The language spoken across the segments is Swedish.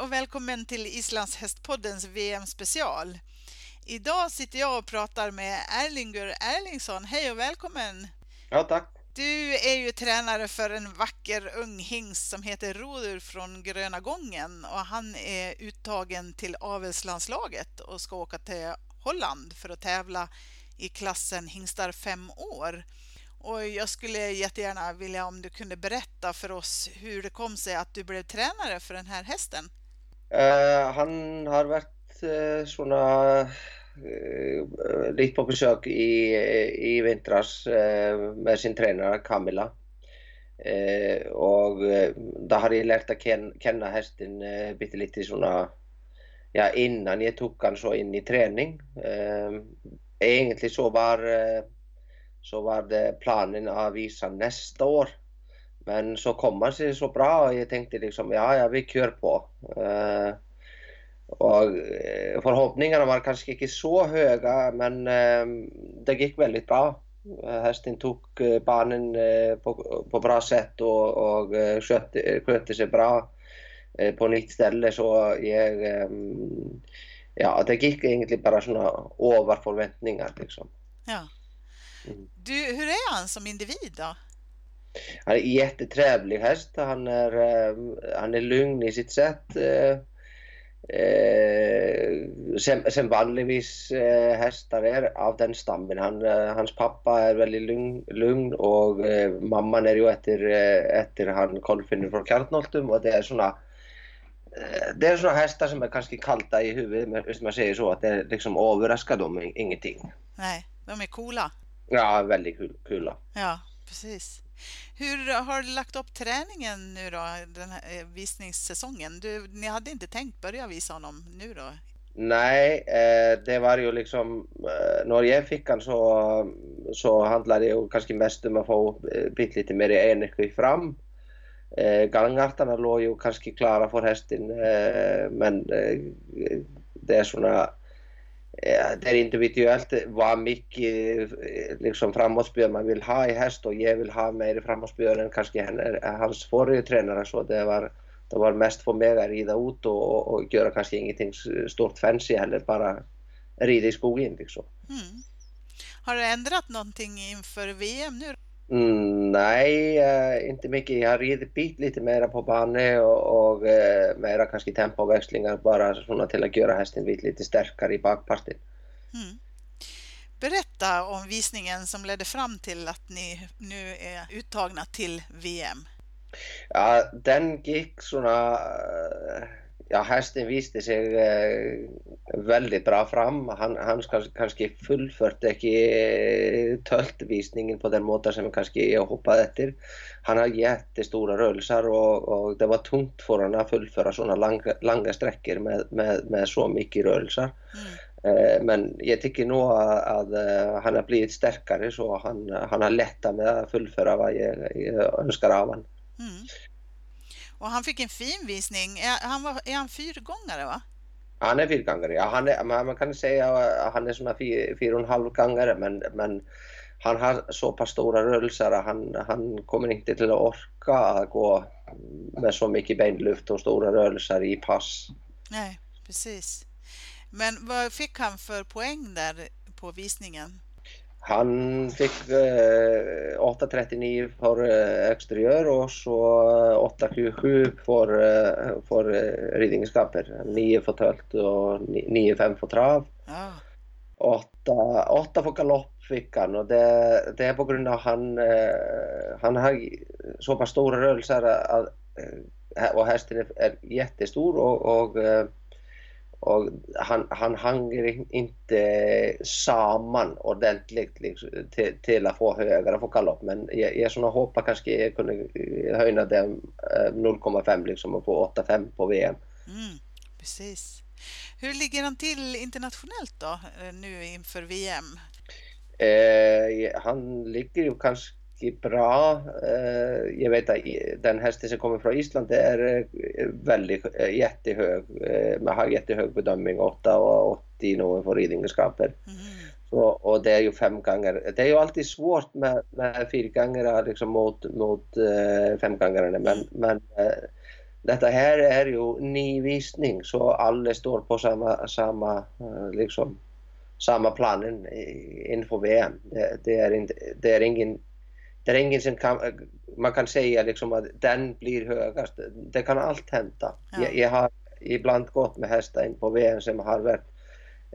och välkommen till Islands hästpoddens VM-special. Idag sitter jag och pratar med Erlingur Erlingsson. Hej och välkommen! Ja, tack! Du är ju tränare för en vacker ung hingst som heter Rodur från Gröna Gången och han är uttagen till avelslandslaget och ska åka till Holland för att tävla i klassen hingstar fem år. Och jag skulle jättegärna vilja om du kunde berätta för oss hur det kom sig att du blev tränare för den här hästen. Uh, han har varit uh, såna uh, på besök i, i vintras med sin tränare Camilla. och då har jag lärt att känna hästen uh, lite lite såna, ja innan jag tog han så in i träning. egentligen så var så var det planen att visa nästa år. Men så kom man sig så bra och jag tänkte liksom ja, ja vi kör på. Uh, och eh, förhoppningarna var kanske inte så höga men uh, det gick väldigt bra. Hästen tog banan på, på bra sätt och, och skötte, skötte sig bra på nytt ställe så jag, ja, det gick egentligen bara såna över förväntningar liksom. Ja. Mm. Du, hur är han som individ då? Han är jättetrevlig häst. Han är, eh, han är lugn i sitt sätt. Eh, eh, sen, sen vanligtvis hästar är av den stammen. Han, hans pappa är väldigt lugn, lugn och mamman är ju efter, efter han Kolfinnen från Kjartnoltum och det är såna det är såna hästar som är kanske kalta i huvudet, hvis man säger så, att det liksom överraskar dem ingenting. Nej, de är coola. Ja, väldigt kul, kul. Ja, precis. Hur har du lagt upp träningen nu då, den här eh, visningssäsongen? Du, ni hade inte tänkt börja visa honom nu då? Nej, eh, det var ju liksom, eh, när jag fick han så, så handlade det ju kanske mest om att få lite mer energi fram. Gångarterna låg ju kanske klara för hästen men det är sådana det är individuellt vad mycket liksom, framåtspel man vill ha i häst och jag vill ha mer framåtspel än kanske hans förre tränare så det var, det var mest för mig att rida ut och, och göra kanske ingenting stort fancy heller, bara rida i skogen liksom. Mm. Har du ändrat någonting inför VM nu? Mm, nej, uh, inte mycket. Jag har ridit lite mera på banan och, och uh, mera kanske tempoväxlingar bara såna till att göra hästen lite starkare i bakparten. Mm. Berätta om visningen som ledde fram till att ni nu är uttagna till VM. Ja, den gick såna uh, ja, hästen visste sig väldigt bra fram. Han, han kanske fullfört inte töltvisningen på den måten som kanske jag hoppade efter. Han har jättestora rörelser och, och det var tungt för honom att fullföra sådana långa, långa sträckor med, med, med så mycket rörelser. Mm. Eh, men jag tycker nog att, att, eh, han har blivit starkare så han, han har lättare med att fullföra vad jag, jag önskar av honom. Mm. Och han fick en fin visning. Är han, var, är han fyrgångare va? Han är fyrgångare, ja. Han är, man kan säga att han är såna fyra, fyra och en halv gångare men, men han har så pass stora rörelser att han, han kommer inte till att orka gå med så mycket benluft och stora rörelser i pass. Nej, precis. Men vad fick han för poäng där på visningen? Han fick eh, 8.39 för eh, exteriör och så 8.27 för, eh, för eh, ridningskapper. 9 för tölt och 9.5 för trav. Ah. 8, 8 för galopp fick han och det, det är på grund av att han, eh, han har så pass stora rörelser att, eh, och hästen är jättestor och, och, eh, och han, han hänger inte samman ordentligt liksom, till, till att få högre få galopp. Men jag, jag såna hoppas kanske jag kunde höja den 0,5 liksom och få 8,5 på VM. Mm, precis. Hur ligger han till internationellt då nu inför VM? Eh, han ligger ju kanske bra. Eh, jag vet att den hästen som kommer från Island det är eh, väldigt eh, jättehög. Man har jättehög bedömning, 8 och 80 nog för ridingenskaper. Mm. Så, och det är ju fem gånger. Det är ju alltid svårt med, med fyrgångare liksom mot, mot femgångarna men, mm. men detta här är ju nyvisning så alla står på samma, samma liksom samma planen inför VM. Det, det, är inte, det är ingen det är ingen som kan, man kan säga liksom att den blir högast. Det kan allt hända. Ja. Jag, jag, har ibland gått med hästar in på VM som har varit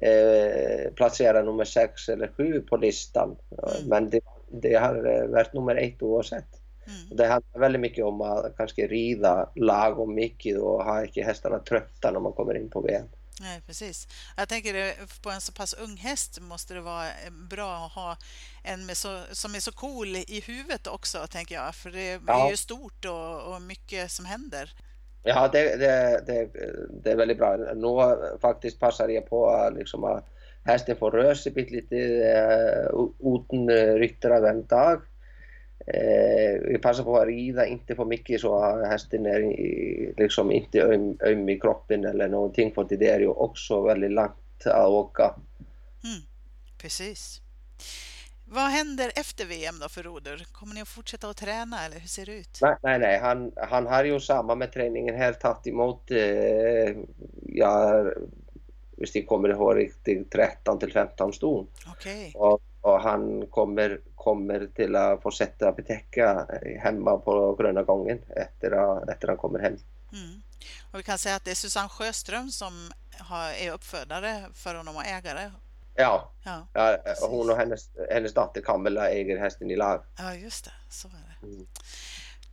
eh, placerad nummer 6 eller 7 på listan. Mm. Men det, det, har eh, varit nummer 1 oavsett. Mm. Det handlar väldigt mycket om att kanske rida lagom mycket och ha inte hästarna trötta när man kommer in på VM. Nej, precis. Jag tänker på en så pass ung häst måste det vara bra att ha en med så, som är så cool i huvudet också, tänker jag. För det ja. är ju stort och, och, mycket som händer. Ja, det, det, det, det är väldigt bra. Nu faktiskt passar jag på liksom att hästen får röra sig lite uh, utan ryttare en dag. Eh, vi passar på att rida inte för mycket så att hästen är liksom inte öm, öm i kroppen eller någonting för det är ju också väldigt långt att åka. Mm, precis. Vad händer efter VM då för Roder? Kommer ni att fortsätta att träna eller hur ser det ut? Nej, nej, nej. Han, han har ju samma med träningen här tagit emot, eh, ja, visst jag kommer ihåg riktigt, 13 till 15 ston. Okay. Och, han kommer kommer till att få sätta betäcka hemma på Gröna gången efter att, efter han kommer hem. Mm. Och vi kan säga att det är Susanne Sjöström som har, är uppfödare för honom och ägare. Ja, ja, ja hon och hennes, hennes dotter Camilla äger hästen i lag. Ja, just det. Så är det. Mm.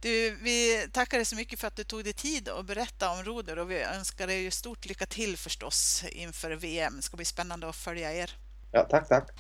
Du, vi tackar dig så mycket för att du tog dig tid att berätta om Roder och vi önskar dig stort lycka till förstås inför VM. Det ska bli spännande att följa er. Ja, tack, tack.